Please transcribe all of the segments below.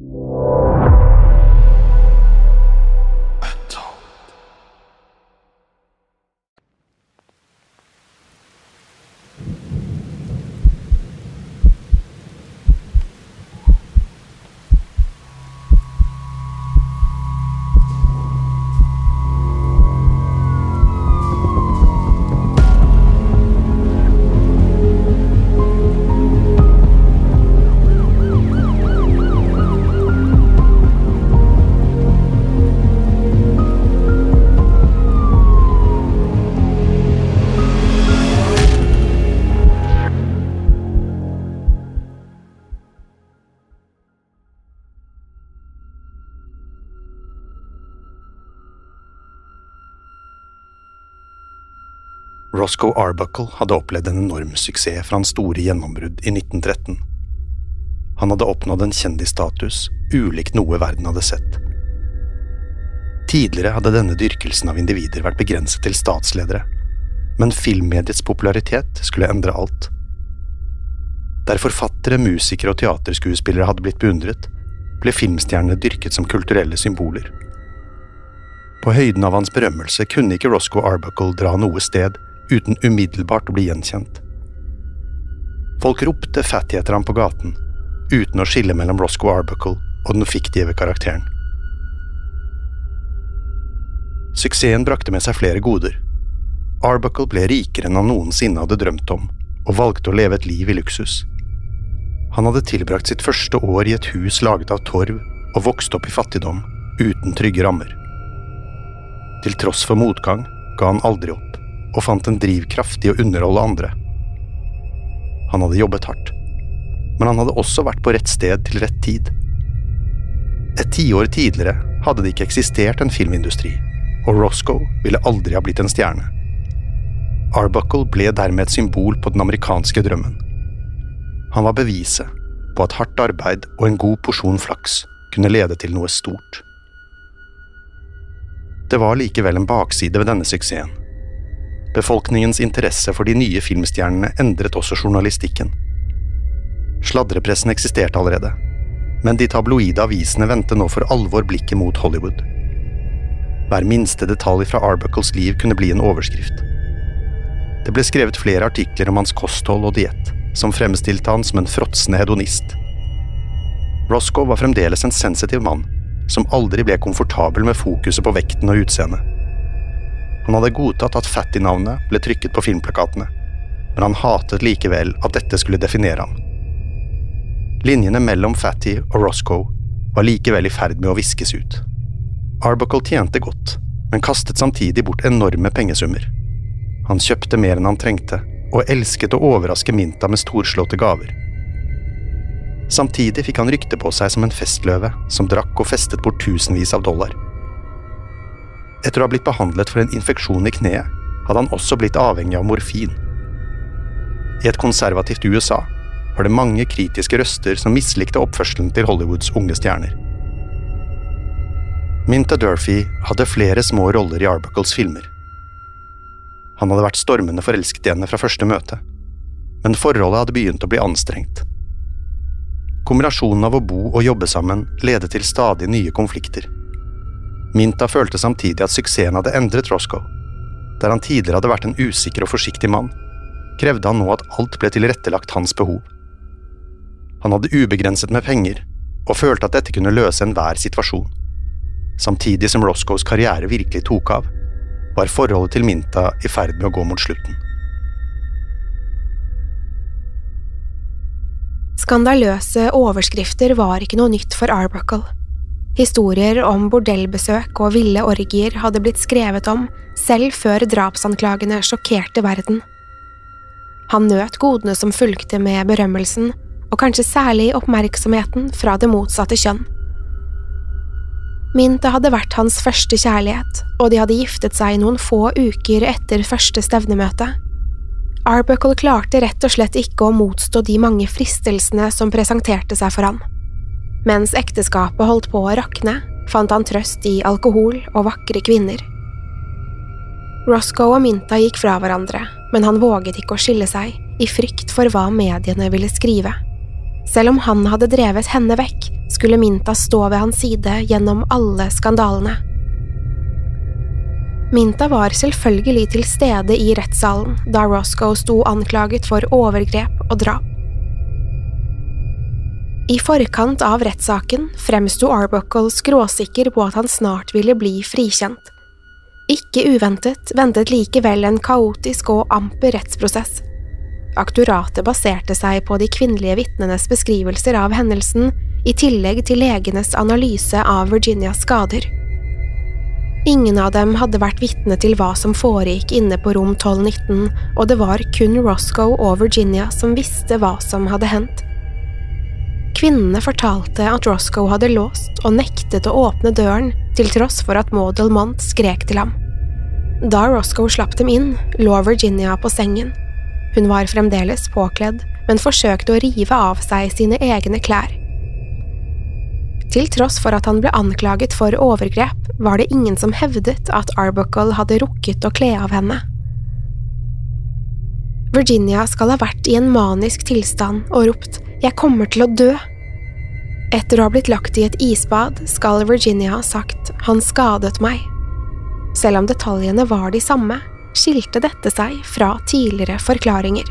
you. Roscoe Arbuckle hadde opplevd en enorm suksess fra hans store gjennombrudd i 1913. Han hadde oppnådd en kjendisstatus ulikt noe verden hadde sett. Tidligere hadde denne dyrkelsen av individer vært begrenset til statsledere, men filmmediets popularitet skulle endre alt. Der forfattere, musikere og teaterskuespillere hadde blitt beundret, ble filmstjernene dyrket som kulturelle symboler. På høyden av hans berømmelse kunne ikke Roscoe Arbuckle dra noe sted uten umiddelbart å bli gjenkjent. Folk ropte Fatty etter ham på gaten, uten å skille mellom Roscoe Arbuckle og den fiktive karakteren. Suksessen brakte med seg flere goder. Arbuckle ble rikere enn han noensinne hadde drømt om, og valgte å leve et liv i luksus. Han hadde tilbrakt sitt første år i et hus laget av torv og vokst opp i fattigdom, uten trygge rammer. Til tross for motgang ga han aldri opp og fant en drivkraft i å underholde andre. Han hadde jobbet hardt, men han hadde også vært på rett sted til rett tid. Et tiår tidligere hadde det ikke eksistert en filmindustri, og Roscoe ville aldri ha blitt en stjerne. Arbuckle ble dermed et symbol på den amerikanske drømmen. Han var beviset på at hardt arbeid og en god porsjon flaks kunne lede til noe stort. Det var likevel en bakside ved denne suksessen. Befolkningens interesse for de nye filmstjernene endret også journalistikken. Sladrepressen eksisterte allerede, men de tabloide avisene vendte nå for alvor blikket mot Hollywood. Hver minste detalj fra Arbuckles liv kunne bli en overskrift. Det ble skrevet flere artikler om hans kosthold og diett, som fremstilte han som en fråtsende hedonist. Roscoe var fremdeles en sensitiv mann, som aldri ble komfortabel med fokuset på vekten og utseendet. Han hadde godtatt at Fatty-navnet ble trykket på filmplakatene, men han hatet likevel at dette skulle definere ham. Linjene mellom Fatty og Roscoe var likevel i ferd med å viskes ut. Arbuckle tjente godt, men kastet samtidig bort enorme pengesummer. Han kjøpte mer enn han trengte, og elsket å overraske Minta med storslåtte gaver. Samtidig fikk han rykte på seg som en festløve som drakk og festet bort tusenvis av dollar. Etter å ha blitt behandlet for en infeksjon i kneet, hadde han også blitt avhengig av morfin. I et konservativt USA var det mange kritiske røster som mislikte oppførselen til Hollywoods unge stjerner. Minta Durfee hadde flere små roller i Arbuckles filmer. Han hadde vært stormende forelsket i henne fra første møte, men forholdet hadde begynt å bli anstrengt. Kombinasjonen av å bo og jobbe sammen ledet til stadig nye konflikter. Minta følte samtidig at suksessen hadde endret Roscoe. Der han tidligere hadde vært en usikker og forsiktig mann, krevde han nå at alt ble tilrettelagt hans behov. Han hadde ubegrenset med penger, og følte at dette kunne løse enhver situasjon. Samtidig som Roscoes karriere virkelig tok av, var forholdet til Minta i ferd med å gå mot slutten. Skandaløse overskrifter var ikke noe nytt for Arbuckle. Historier om bordellbesøk og ville orgier hadde blitt skrevet om selv før drapsanklagene sjokkerte verden. Han nøt godene som fulgte med berømmelsen, og kanskje særlig oppmerksomheten fra det motsatte kjønn. Minta hadde vært hans første kjærlighet, og de hadde giftet seg noen få uker etter første stevnemøte. Arbuckle klarte rett og slett ikke å motstå de mange fristelsene som presenterte seg for han. Mens ekteskapet holdt på å rakne, fant han trøst i alkohol og vakre kvinner. Roscoe og Minta gikk fra hverandre, men han våget ikke å skille seg, i frykt for hva mediene ville skrive. Selv om han hadde drevet henne vekk, skulle Minta stå ved hans side gjennom alle skandalene. Minta var selvfølgelig til stede i rettssalen da Roscoe sto anklaget for overgrep og drap. I forkant av rettssaken fremsto Arbuckle skråsikker på at han snart ville bli frikjent. Ikke uventet ventet likevel en kaotisk og amper rettsprosess. Aktoratet baserte seg på de kvinnelige vitnenes beskrivelser av hendelsen, i tillegg til legenes analyse av Virginias skader. Ingen av dem hadde vært vitne til hva som foregikk inne på rom 1219, og det var kun Roscoe og Virginia som visste hva som hadde hendt. Kvinnene fortalte at Roscoe hadde låst og nektet å åpne døren til tross for at Maud Delmont skrek til ham. Da Roscoe slapp dem inn, lå Virginia på sengen. Hun var fremdeles påkledd, men forsøkte å rive av seg sine egne klær. Til tross for at han ble anklaget for overgrep, var det ingen som hevdet at Arbuckle hadde rukket å kle av henne. Virginia skal ha vært i en manisk tilstand og ropt jeg kommer til å dø. Etter å ha blitt lagt i et isbad skal Virginia ha sagt han skadet meg. Selv om detaljene var de samme, skilte dette seg fra tidligere forklaringer.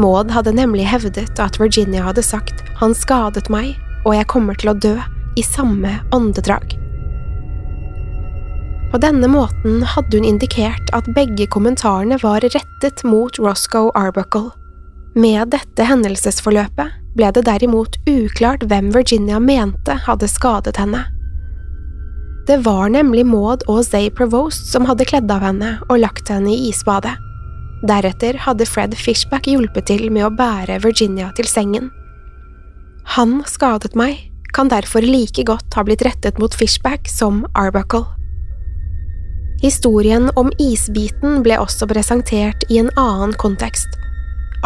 Maud hadde nemlig hevdet at Virginia hadde sagt han skadet meg og jeg kommer til å dø i samme åndedrag. På denne måten hadde hun indikert at begge kommentarene var rettet mot Roscoe Arbuckle. Med dette hendelsesforløpet ble det derimot uklart hvem Virginia mente hadde skadet henne. Det var nemlig Maud og Zay Provost som hadde kledd av henne og lagt henne i isbadet. Deretter hadde Fred Fishback hjulpet til med å bære Virginia til sengen. Han skadet meg, kan derfor like godt ha blitt rettet mot Fishback som Arbuckle. Historien om isbiten ble også presentert i en annen kontekst.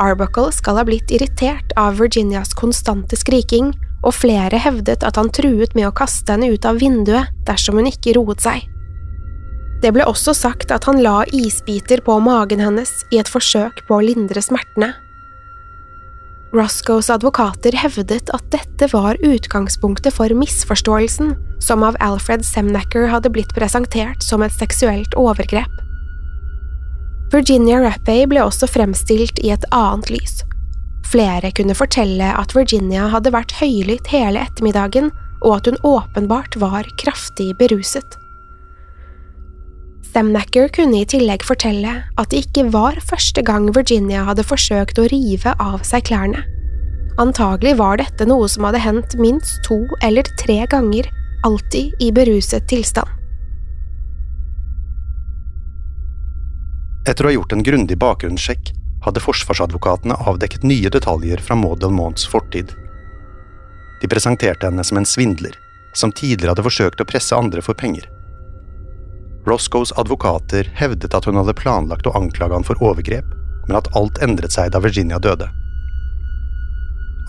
Arbuckle skal ha blitt irritert av Virginias konstante skriking, og flere hevdet at han truet med å kaste henne ut av vinduet dersom hun ikke roet seg. Det ble også sagt at han la isbiter på magen hennes i et forsøk på å lindre smertene. Roscoes advokater hevdet at dette var utgangspunktet for misforståelsen, som av Alfred Semnacker hadde blitt presentert som et seksuelt overgrep. Virginia Rappay ble også fremstilt i et annet lys. Flere kunne fortelle at Virginia hadde vært høylytt hele ettermiddagen, og at hun åpenbart var kraftig beruset. Semnacker kunne i tillegg fortelle at det ikke var første gang Virginia hadde forsøkt å rive av seg klærne. Antagelig var dette noe som hadde hendt minst to eller tre ganger, alltid i beruset tilstand. Etter å ha gjort en grundig bakgrunnssjekk hadde forsvarsadvokatene avdekket nye detaljer fra Maud Delmonts fortid. De presenterte henne som en svindler, som tidligere hadde forsøkt å presse andre for penger. Roscoes advokater hevdet at hun hadde planlagt å anklage han for overgrep, men at alt endret seg da Virginia døde.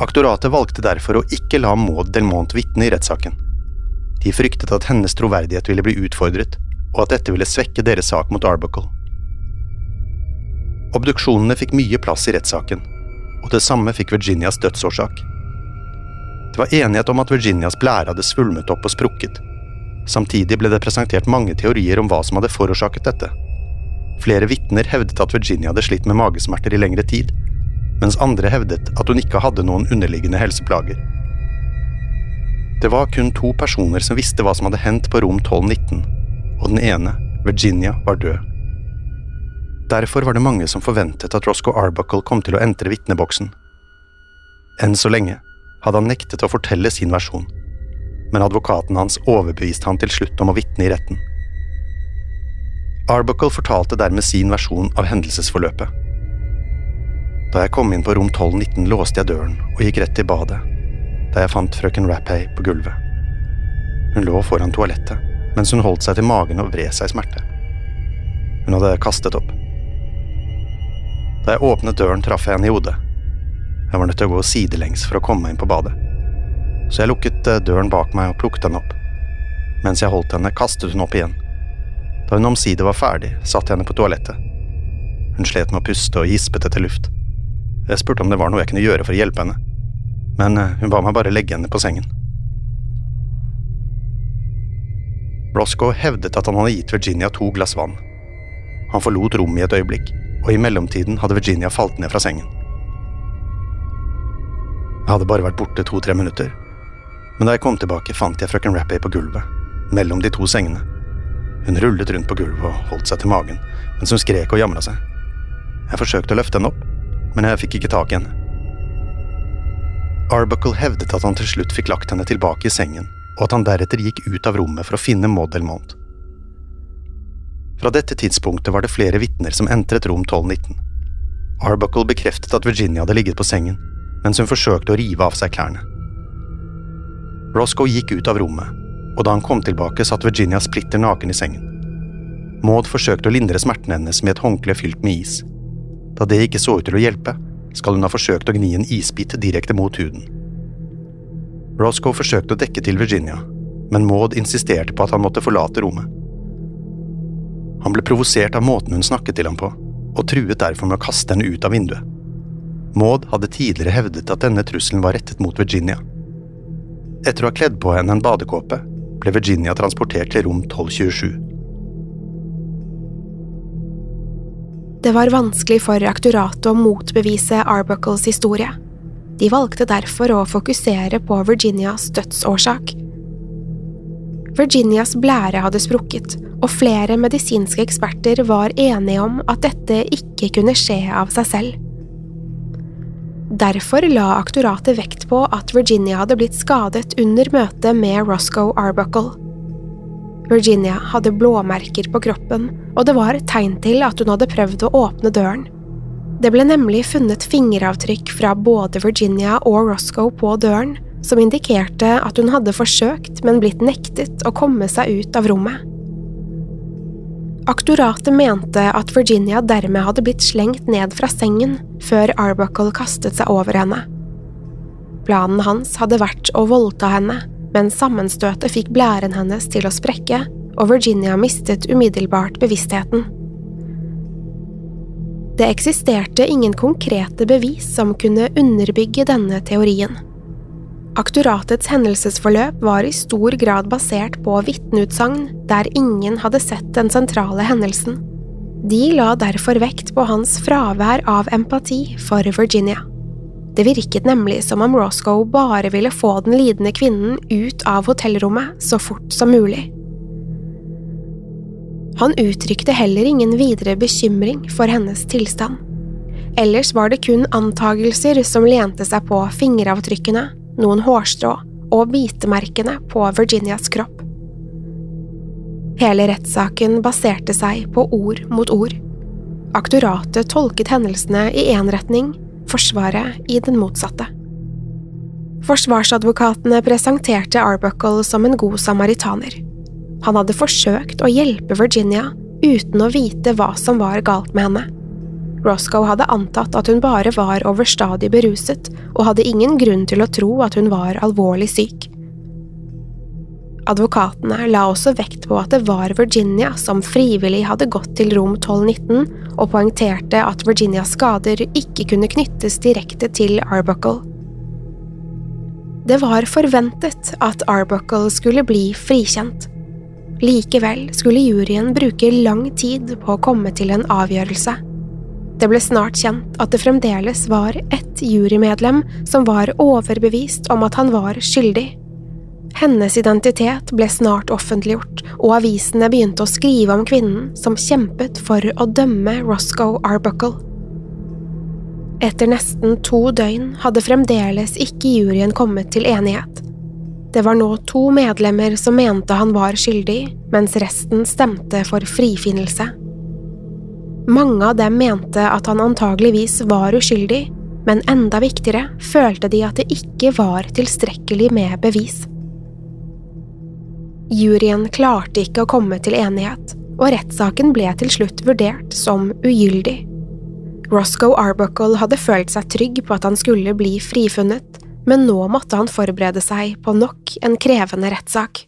Aktoratet valgte derfor å ikke la Maud Delmont vitne i rettssaken. De fryktet at hennes troverdighet ville bli utfordret, og at dette ville svekke deres sak mot Arbuckle. Obduksjonene fikk mye plass i rettssaken, og det samme fikk Virginias dødsårsak. Det var enighet om at Virginias blære hadde svulmet opp og sprukket. Samtidig ble det presentert mange teorier om hva som hadde forårsaket dette. Flere vitner hevdet at Virginia hadde slitt med magesmerter i lengre tid, mens andre hevdet at hun ikke hadde noen underliggende helseplager. Det var kun to personer som visste hva som hadde hendt på rom 1219, og den ene, Virginia, var død. Derfor var det mange som forventet at Roscoe Arbuckle kom til å entre vitneboksen. Enn så lenge hadde han nektet å fortelle sin versjon, men advokaten hans overbeviste han til slutt om å vitne i retten. Arbuckle fortalte dermed sin versjon av hendelsesforløpet. Da jeg kom inn på rom 1219, låste jeg døren og gikk rett til badet, der jeg fant frøken Rappay på gulvet. Hun lå foran toalettet, mens hun holdt seg til magen og vred seg i smerte. Hun hadde kastet opp. Da jeg åpnet døren, traff jeg henne i hodet. Jeg var nødt til å gå sidelengs for å komme meg inn på badet. Så jeg lukket eh, døren bak meg og plukket henne opp. Mens jeg holdt henne, kastet hun opp igjen. Da hun omsider var ferdig, satte jeg henne på toalettet. Hun slet med å puste og gispet etter luft. Jeg spurte om det var noe jeg kunne gjøre for å hjelpe henne, men eh, hun ba meg bare legge henne på sengen. Roscoe hevdet at han hadde gitt Virginia to glass vann. Han forlot rommet i et øyeblikk, og i mellomtiden hadde Virginia falt ned fra sengen. Jeg hadde bare vært borte to–tre minutter, men da jeg kom tilbake, fant jeg frøken Rappay på gulvet, mellom de to sengene. Hun rullet rundt på gulvet og holdt seg til magen, mens hun skrek og jamra seg. Jeg forsøkte å løfte henne opp, men jeg fikk ikke tak i henne. Arbuckle hevdet at han til slutt fikk lagt henne tilbake i sengen, og at han deretter gikk ut av rommet for å finne Maud Delmont. Fra dette tidspunktet var det flere vitner som entret rom 1219. Arbuckle bekreftet at Virginia hadde ligget på sengen, mens hun forsøkte å rive av seg klærne. Roscoe gikk ut av rommet, og da han kom tilbake, satt Virginia splitter naken i sengen. Maud forsøkte å lindre smerten hennes med et håndkle fylt med is. Da det ikke så ut til å hjelpe, skal hun ha forsøkt å gni en isbit direkte mot huden. Roscoe forsøkte å dekke til Virginia, men Maud insisterte på at han måtte forlate rommet. Han ble provosert av måten hun snakket til ham på, og truet derfor med å kaste henne ut av vinduet. Maud hadde tidligere hevdet at denne trusselen var rettet mot Virginia. Etter å ha kledd på henne en badekåpe, ble Virginia transportert til rom 1227. Det var vanskelig for aktoratet å motbevise Arbuckles historie. De valgte derfor å fokusere på Virginias dødsårsak. Virginias blære hadde sprukket, og flere medisinske eksperter var enige om at dette ikke kunne skje av seg selv. Derfor la aktoratet vekt på at Virginia hadde blitt skadet under møtet med Roscoe Arbuckle. Virginia hadde blåmerker på kroppen, og det var tegn til at hun hadde prøvd å åpne døren. Det ble nemlig funnet fingeravtrykk fra både Virginia og Roscoe på døren, som indikerte at hun hadde forsøkt, men blitt nektet å komme seg ut av rommet. Aktoratet mente at Virginia dermed hadde blitt slengt ned fra sengen før Arbuckle kastet seg over henne. Planen hans hadde vært å voldta henne, men sammenstøtet fikk blæren hennes til å sprekke, og Virginia mistet umiddelbart bevisstheten. Det eksisterte ingen konkrete bevis som kunne underbygge denne teorien. Aktoratets hendelsesforløp var i stor grad basert på vitneutsagn der ingen hadde sett den sentrale hendelsen. De la derfor vekt på hans fravær av empati for Virginia. Det virket nemlig som om Roscoe bare ville få den lidende kvinnen ut av hotellrommet så fort som mulig. Han uttrykte heller ingen videre bekymring for hennes tilstand. Ellers var det kun antagelser som lente seg på fingeravtrykkene, noen hårstrå og bitemerkene på Virginias kropp. Hele rettssaken baserte seg på ord mot ord. Aktoratet tolket hendelsene i én retning, Forsvaret i den motsatte. Forsvarsadvokatene presenterte Arbuckle som en god samaritaner. Han hadde forsøkt å hjelpe Virginia uten å vite hva som var galt med henne. Roscoe hadde antatt at hun bare var overstadig beruset, og hadde ingen grunn til å tro at hun var alvorlig syk. Advokatene la også vekt på at det var Virginia som frivillig hadde gått til rom 1219, og poengterte at Virginias skader ikke kunne knyttes direkte til Arbuckle. Det var forventet at Arbuckle skulle bli frikjent. Likevel skulle juryen bruke lang tid på å komme til en avgjørelse. Det ble snart kjent at det fremdeles var ett jurymedlem som var overbevist om at han var skyldig. Hennes identitet ble snart offentliggjort, og avisene begynte å skrive om kvinnen som kjempet for å dømme Roscoe Arbuckle. Etter nesten to døgn hadde fremdeles ikke juryen kommet til enighet. Det var nå to medlemmer som mente han var skyldig, mens resten stemte for frifinnelse. Mange av dem mente at han antageligvis var uskyldig, men enda viktigere følte de at det ikke var tilstrekkelig med bevis. Juryen klarte ikke å komme til enighet, og rettssaken ble til slutt vurdert som ugyldig. Roscoe Arbuckle hadde følt seg trygg på at han skulle bli frifunnet, men nå måtte han forberede seg på nok en krevende rettssak.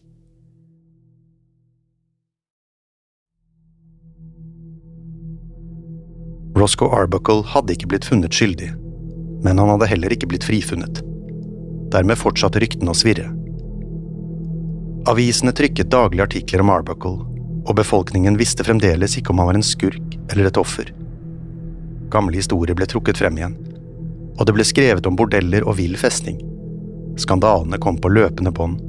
Roscoe Arbuckle hadde ikke blitt funnet skyldig, men han hadde heller ikke blitt frifunnet. Dermed fortsatte ryktene å svirre. Avisene trykket daglig artikler om Arbuckle, og befolkningen visste fremdeles ikke om han var en skurk eller et offer. Gamle historier ble trukket frem igjen, og det ble skrevet om bordeller og vill festning. Skandalene kom på løpende bånd,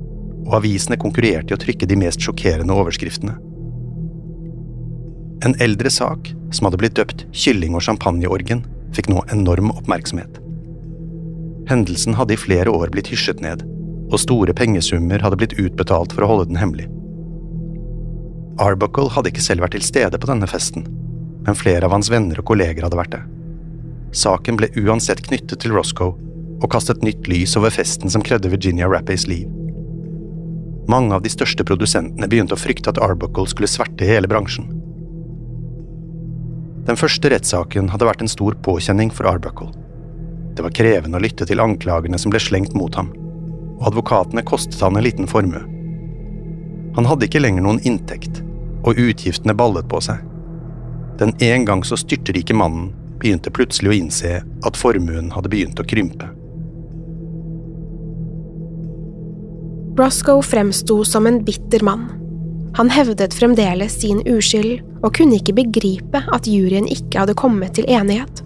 og avisene konkurrerte i å trykke de mest sjokkerende overskriftene. En eldre sak, som hadde blitt døpt Kylling- og champagneorgen, fikk nå enorm oppmerksomhet. Hendelsen hadde i flere år blitt hysjet ned, og store pengesummer hadde blitt utbetalt for å holde den hemmelig. Arbuckle hadde ikke selv vært til stede på denne festen, men flere av hans venner og kolleger hadde vært det. Saken ble uansett knyttet til Roscoe og kastet nytt lys over festen som kredde Virginia Rappays liv. Mange av de største produsentene begynte å frykte at Arbuckle skulle sverte hele bransjen. Den første rettssaken hadde vært en stor påkjenning for Arbuckle. Det var krevende å lytte til anklagene som ble slengt mot ham og advokatene kostet han en liten formue. Han hadde ikke lenger noen inntekt, og utgiftene ballet på seg. Den en gang så styrtrike mannen begynte plutselig å innse at formuen hadde begynt å krympe. Roscoe fremsto som en bitter mann. Han hevdet fremdeles sin uskyld, og kunne ikke begripe at juryen ikke hadde kommet til enighet.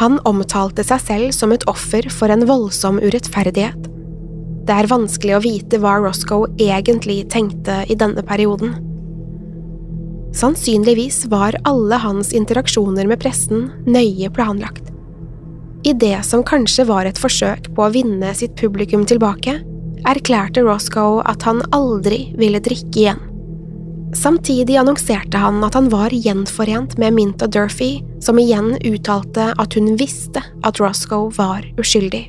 Han omtalte seg selv som et offer for en voldsom urettferdighet, det er vanskelig å vite hva Roscoe egentlig tenkte i denne perioden. Sannsynligvis var alle hans interaksjoner med pressen nøye planlagt. I det som kanskje var et forsøk på å vinne sitt publikum tilbake, erklærte Roscoe at han aldri ville drikke igjen. Samtidig annonserte han at han var gjenforent med Minta Durfee, som igjen uttalte at hun visste at Roscoe var uskyldig.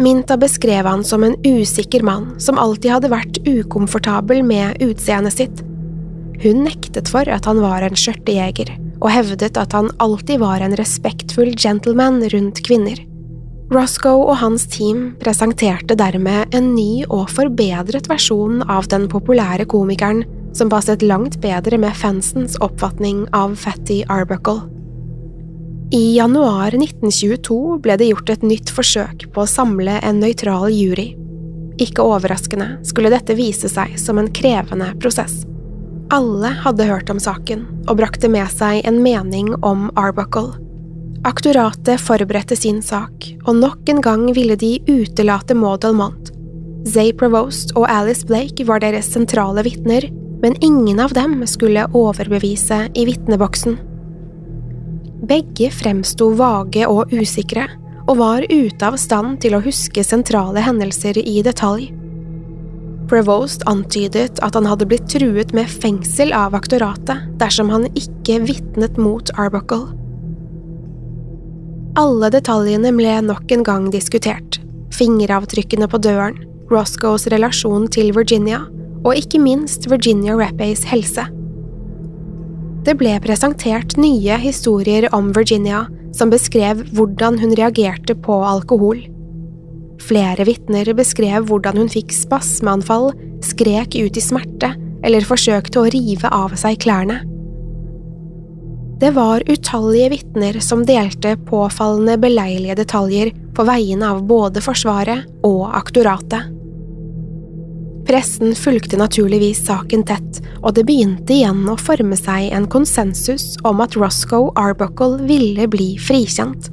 Minta beskrev han som en usikker mann som alltid hadde vært ukomfortabel med utseendet sitt. Hun nektet for at han var en skjørtejeger, og hevdet at han alltid var en respektfull gentleman rundt kvinner. Roscoe og hans team presenterte dermed en ny og forbedret versjon av den populære komikeren som passet langt bedre med fansens oppfatning av Fatty Arbuckle. I januar 1922 ble det gjort et nytt forsøk på å samle en nøytral jury. Ikke overraskende skulle dette vise seg som en krevende prosess. Alle hadde hørt om saken og brakte med seg en mening om Arbuckle. Aktoratet forberedte sin sak, og nok en gang ville de utelate Maud Almont. Zay Provost og Alice Blake var deres sentrale vitner, men ingen av dem skulle overbevise i vitneboksen. Begge fremsto vage og usikre, og var ute av stand til å huske sentrale hendelser i detalj. Prevost antydet at han hadde blitt truet med fengsel av aktoratet dersom han ikke vitnet mot Arbuckle. Alle detaljene ble nok en gang diskutert, fingeravtrykkene på døren, Roscoes relasjon til Virginia, og ikke minst Virginia Rappays helse. Det ble presentert nye historier om Virginia som beskrev hvordan hun reagerte på alkohol. Flere vitner beskrev hvordan hun fikk spasmeanfall, skrek ut i smerte eller forsøkte å rive av seg klærne. Det var utallige vitner som delte påfallende beleilige detaljer på vegne av både Forsvaret og aktoratet. Pressen fulgte naturligvis saken tett, og det begynte igjen å forme seg en konsensus om at Roscoe Arbuckle ville bli frikjent.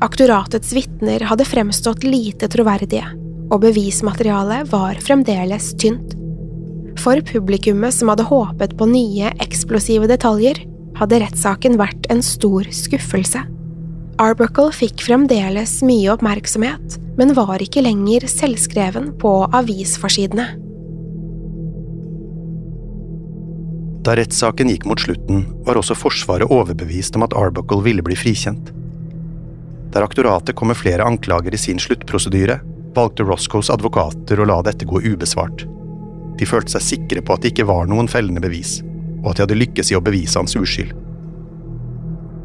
Aktoratets vitner hadde fremstått lite troverdige, og bevismaterialet var fremdeles tynt. For publikummet som hadde håpet på nye, eksplosive detaljer, hadde rettssaken vært en stor skuffelse. Arbuckle fikk fremdeles mye oppmerksomhet, men var ikke lenger selvskreven på avisforsidene. Da rettssaken gikk mot slutten, var også Forsvaret overbevist om at Arbuckle ville bli frikjent. Der aktoratet kom med flere anklager i sin sluttprosedyre, valgte Roscoes advokater å la dette gå ubesvart. De følte seg sikre på at det ikke var noen fellende bevis, og at de hadde lykkes i å bevise hans uskyld.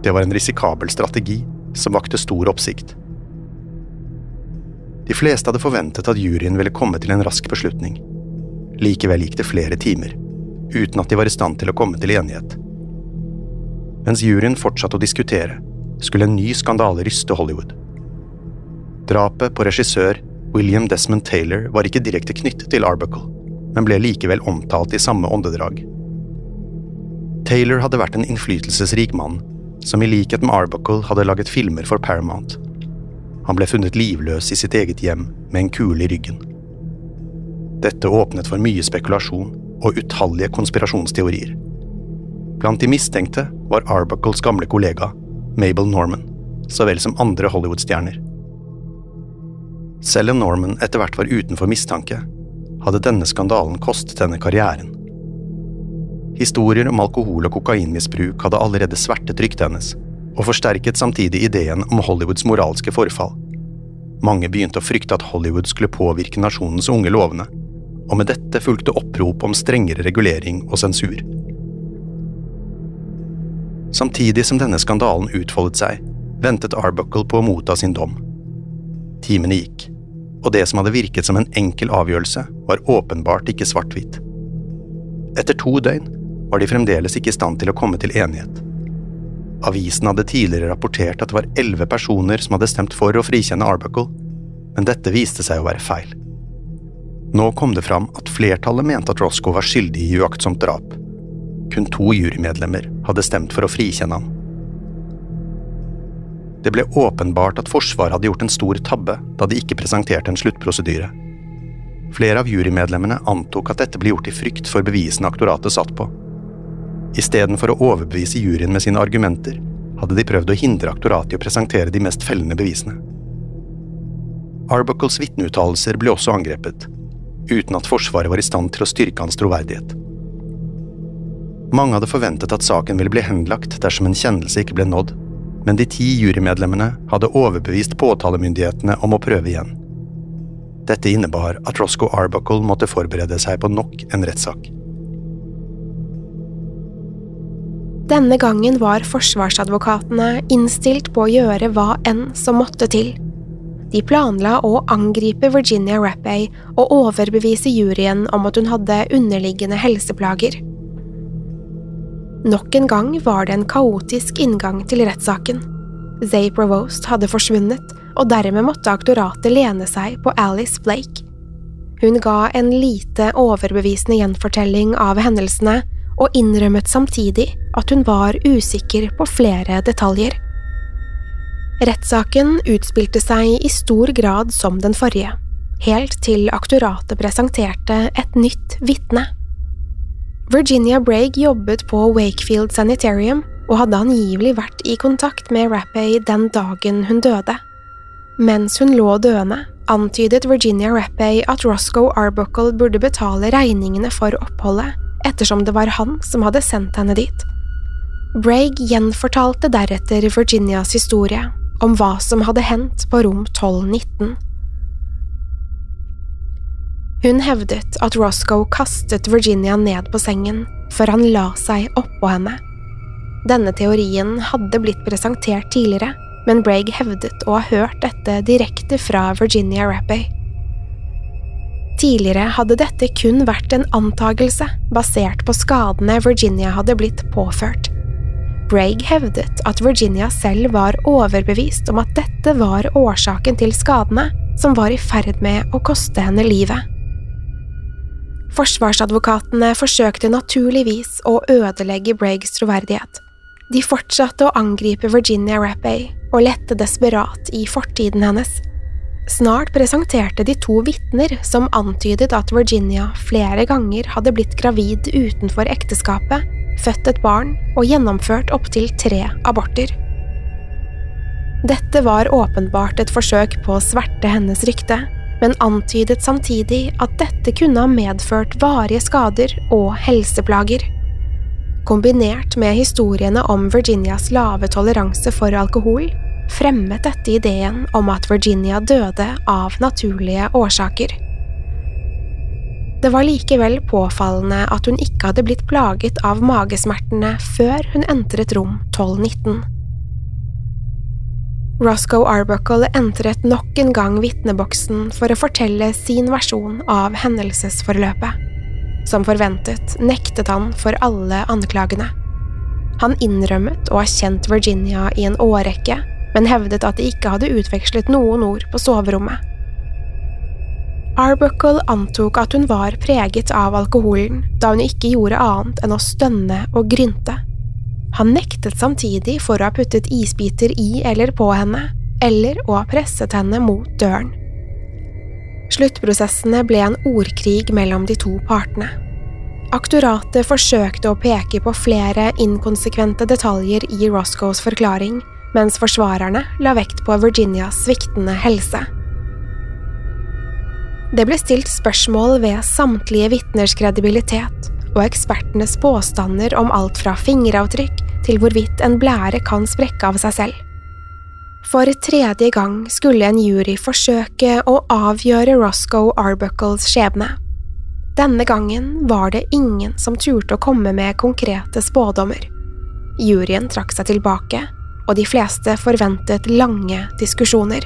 Det var en risikabel strategi som vakte stor oppsikt. De fleste hadde forventet at juryen ville komme til en rask beslutning. Likevel gikk det flere timer, uten at de var i stand til å komme til enighet. Mens juryen fortsatte å diskutere, skulle en ny skandale ryste Hollywood. Drapet på regissør William Desmond Taylor var ikke direkte knyttet til Arbuckle men ble likevel omtalt i samme åndedrag. Taylor hadde vært en innflytelsesrik mann, som i likhet med Arbuckle hadde laget filmer for Paramount. Han ble funnet livløs i sitt eget hjem med en kule i ryggen. Dette åpnet for mye spekulasjon og utallige konspirasjonsteorier. Blant de mistenkte var Arbuckles gamle kollega, Mabel Norman, så vel som andre Hollywood-stjerner. Selv om Norman etter hvert var utenfor mistanke, hadde denne skandalen kostet henne karrieren. Historier om alkohol- og kokainmisbruk hadde allerede svertet ryktet hennes, og forsterket samtidig ideen om Hollywoods moralske forfall. Mange begynte å frykte at Hollywood skulle påvirke nasjonens unge lovende, og med dette fulgte opprop om strengere regulering og sensur. Samtidig som denne skandalen utfoldet seg, ventet Arbuckle på å motta sin dom. Timene gikk og det som hadde virket som en enkel avgjørelse, var åpenbart ikke svart-hvitt. Etter to døgn var de fremdeles ikke i stand til å komme til enighet. Avisen hadde tidligere rapportert at det var elleve personer som hadde stemt for å frikjenne Arbuckle, men dette viste seg å være feil. Nå kom det fram at flertallet mente at Roscoe var skyldig i uaktsomt drap. Kun to jurymedlemmer hadde stemt for å frikjenne ham. Det ble åpenbart at Forsvaret hadde gjort en stor tabbe da de ikke presenterte en sluttprosedyre. Flere av jurymedlemmene antok at dette ble gjort i frykt for bevisene aktoratet satt på. Istedenfor å overbevise juryen med sine argumenter, hadde de prøvd å hindre aktoratet i å presentere de mest fellende bevisene. Arbuckles vitneuttalelser ble også angrepet, uten at Forsvaret var i stand til å styrke hans troverdighet. Mange hadde forventet at saken ville bli henlagt dersom en kjennelse ikke ble nådd, men de ti jurymedlemmene hadde overbevist påtalemyndighetene om å prøve igjen. Dette innebar at Roscoe Arbuckle måtte forberede seg på nok en rettssak. Denne gangen var forsvarsadvokatene innstilt på å gjøre hva enn som måtte til. De planla å angripe Virginia Rappay og overbevise juryen om at hun hadde underliggende helseplager. Nok en gang var det en kaotisk inngang til rettssaken. Zay Provost hadde forsvunnet, og dermed måtte aktoratet lene seg på Alice Blake. Hun ga en lite overbevisende gjenfortelling av hendelsene, og innrømmet samtidig at hun var usikker på flere detaljer. Rettssaken utspilte seg i stor grad som den forrige, helt til aktoratet presenterte et nytt vitne. Virginia Bragg jobbet på Wakefield Sanitarium og hadde angivelig vært i kontakt med Rappay den dagen hun døde. Mens hun lå døende, antydet Virginia Rappay at Roscoe Arbuckle burde betale regningene for oppholdet, ettersom det var han som hadde sendt henne dit. Bragg gjenfortalte deretter Virginias historie om hva som hadde hendt på rom 1219. Hun hevdet at Roscoe kastet Virginia ned på sengen, før han la seg oppå henne. Denne teorien hadde blitt presentert tidligere, men Bragg hevdet å ha hørt dette direkte fra Virginia Rappey. Tidligere hadde dette kun vært en antagelse basert på skadene Virginia hadde blitt påført. Bragg hevdet at Virginia selv var overbevist om at dette var årsaken til skadene som var i ferd med å koste henne livet. Forsvarsadvokatene forsøkte naturligvis å ødelegge Braggs troverdighet. De fortsatte å angripe Virginia Rappay og lette desperat i fortiden hennes. Snart presenterte de to vitner som antydet at Virginia flere ganger hadde blitt gravid utenfor ekteskapet, født et barn og gjennomført opptil tre aborter. Dette var åpenbart et forsøk på å sverte hennes rykte, men antydet samtidig at dette kunne ha medført varige skader og helseplager. Kombinert med historiene om Virginias lave toleranse for alkohol, fremmet dette ideen om at Virginia døde av naturlige årsaker. Det var likevel påfallende at hun ikke hadde blitt plaget av magesmertene før hun entret rom 1219. Roscoe Arbuckle entret nok en gang vitneboksen for å fortelle sin versjon av hendelsesforløpet. Som forventet nektet han for alle anklagene. Han innrømmet å ha kjent Virginia i en årrekke, men hevdet at de ikke hadde utvekslet noen ord på soverommet. Arbuckle antok at hun var preget av alkoholen da hun ikke gjorde annet enn å stønne og grynte. Han nektet samtidig for å ha puttet isbiter i eller på henne, eller å ha presset henne mot døren. Sluttprosessene ble en ordkrig mellom de to partene. Aktoratet forsøkte å peke på flere inkonsekvente detaljer i Roscoes forklaring, mens forsvarerne la vekt på Virginias sviktende helse. Det ble stilt spørsmål ved samtlige vitners kredibilitet og ekspertenes påstander om alt fra fingeravtrykk til hvorvidt en blære kan sprekke av seg selv. For tredje gang skulle en jury forsøke å avgjøre Roscoe Arbuckles skjebne. Denne gangen var det ingen som turte å komme med konkrete spådommer. Juryen trakk seg tilbake, og de fleste forventet lange diskusjoner.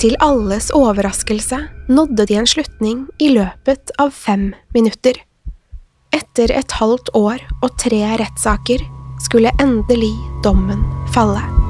Til alles overraskelse nådde de en slutning i løpet av fem minutter. Etter et halvt år og tre rettssaker skulle endelig dommen falle.